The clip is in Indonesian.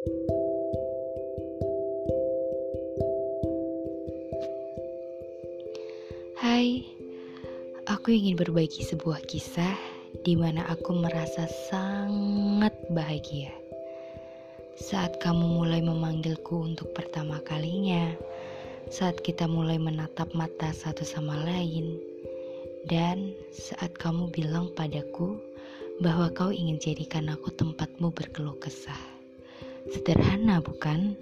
Hai, aku ingin berbagi sebuah kisah di mana aku merasa sangat bahagia. Saat kamu mulai memanggilku untuk pertama kalinya, saat kita mulai menatap mata satu sama lain, dan saat kamu bilang padaku bahwa kau ingin jadikan aku tempatmu berkeluh kesah. Sederhana, bukan?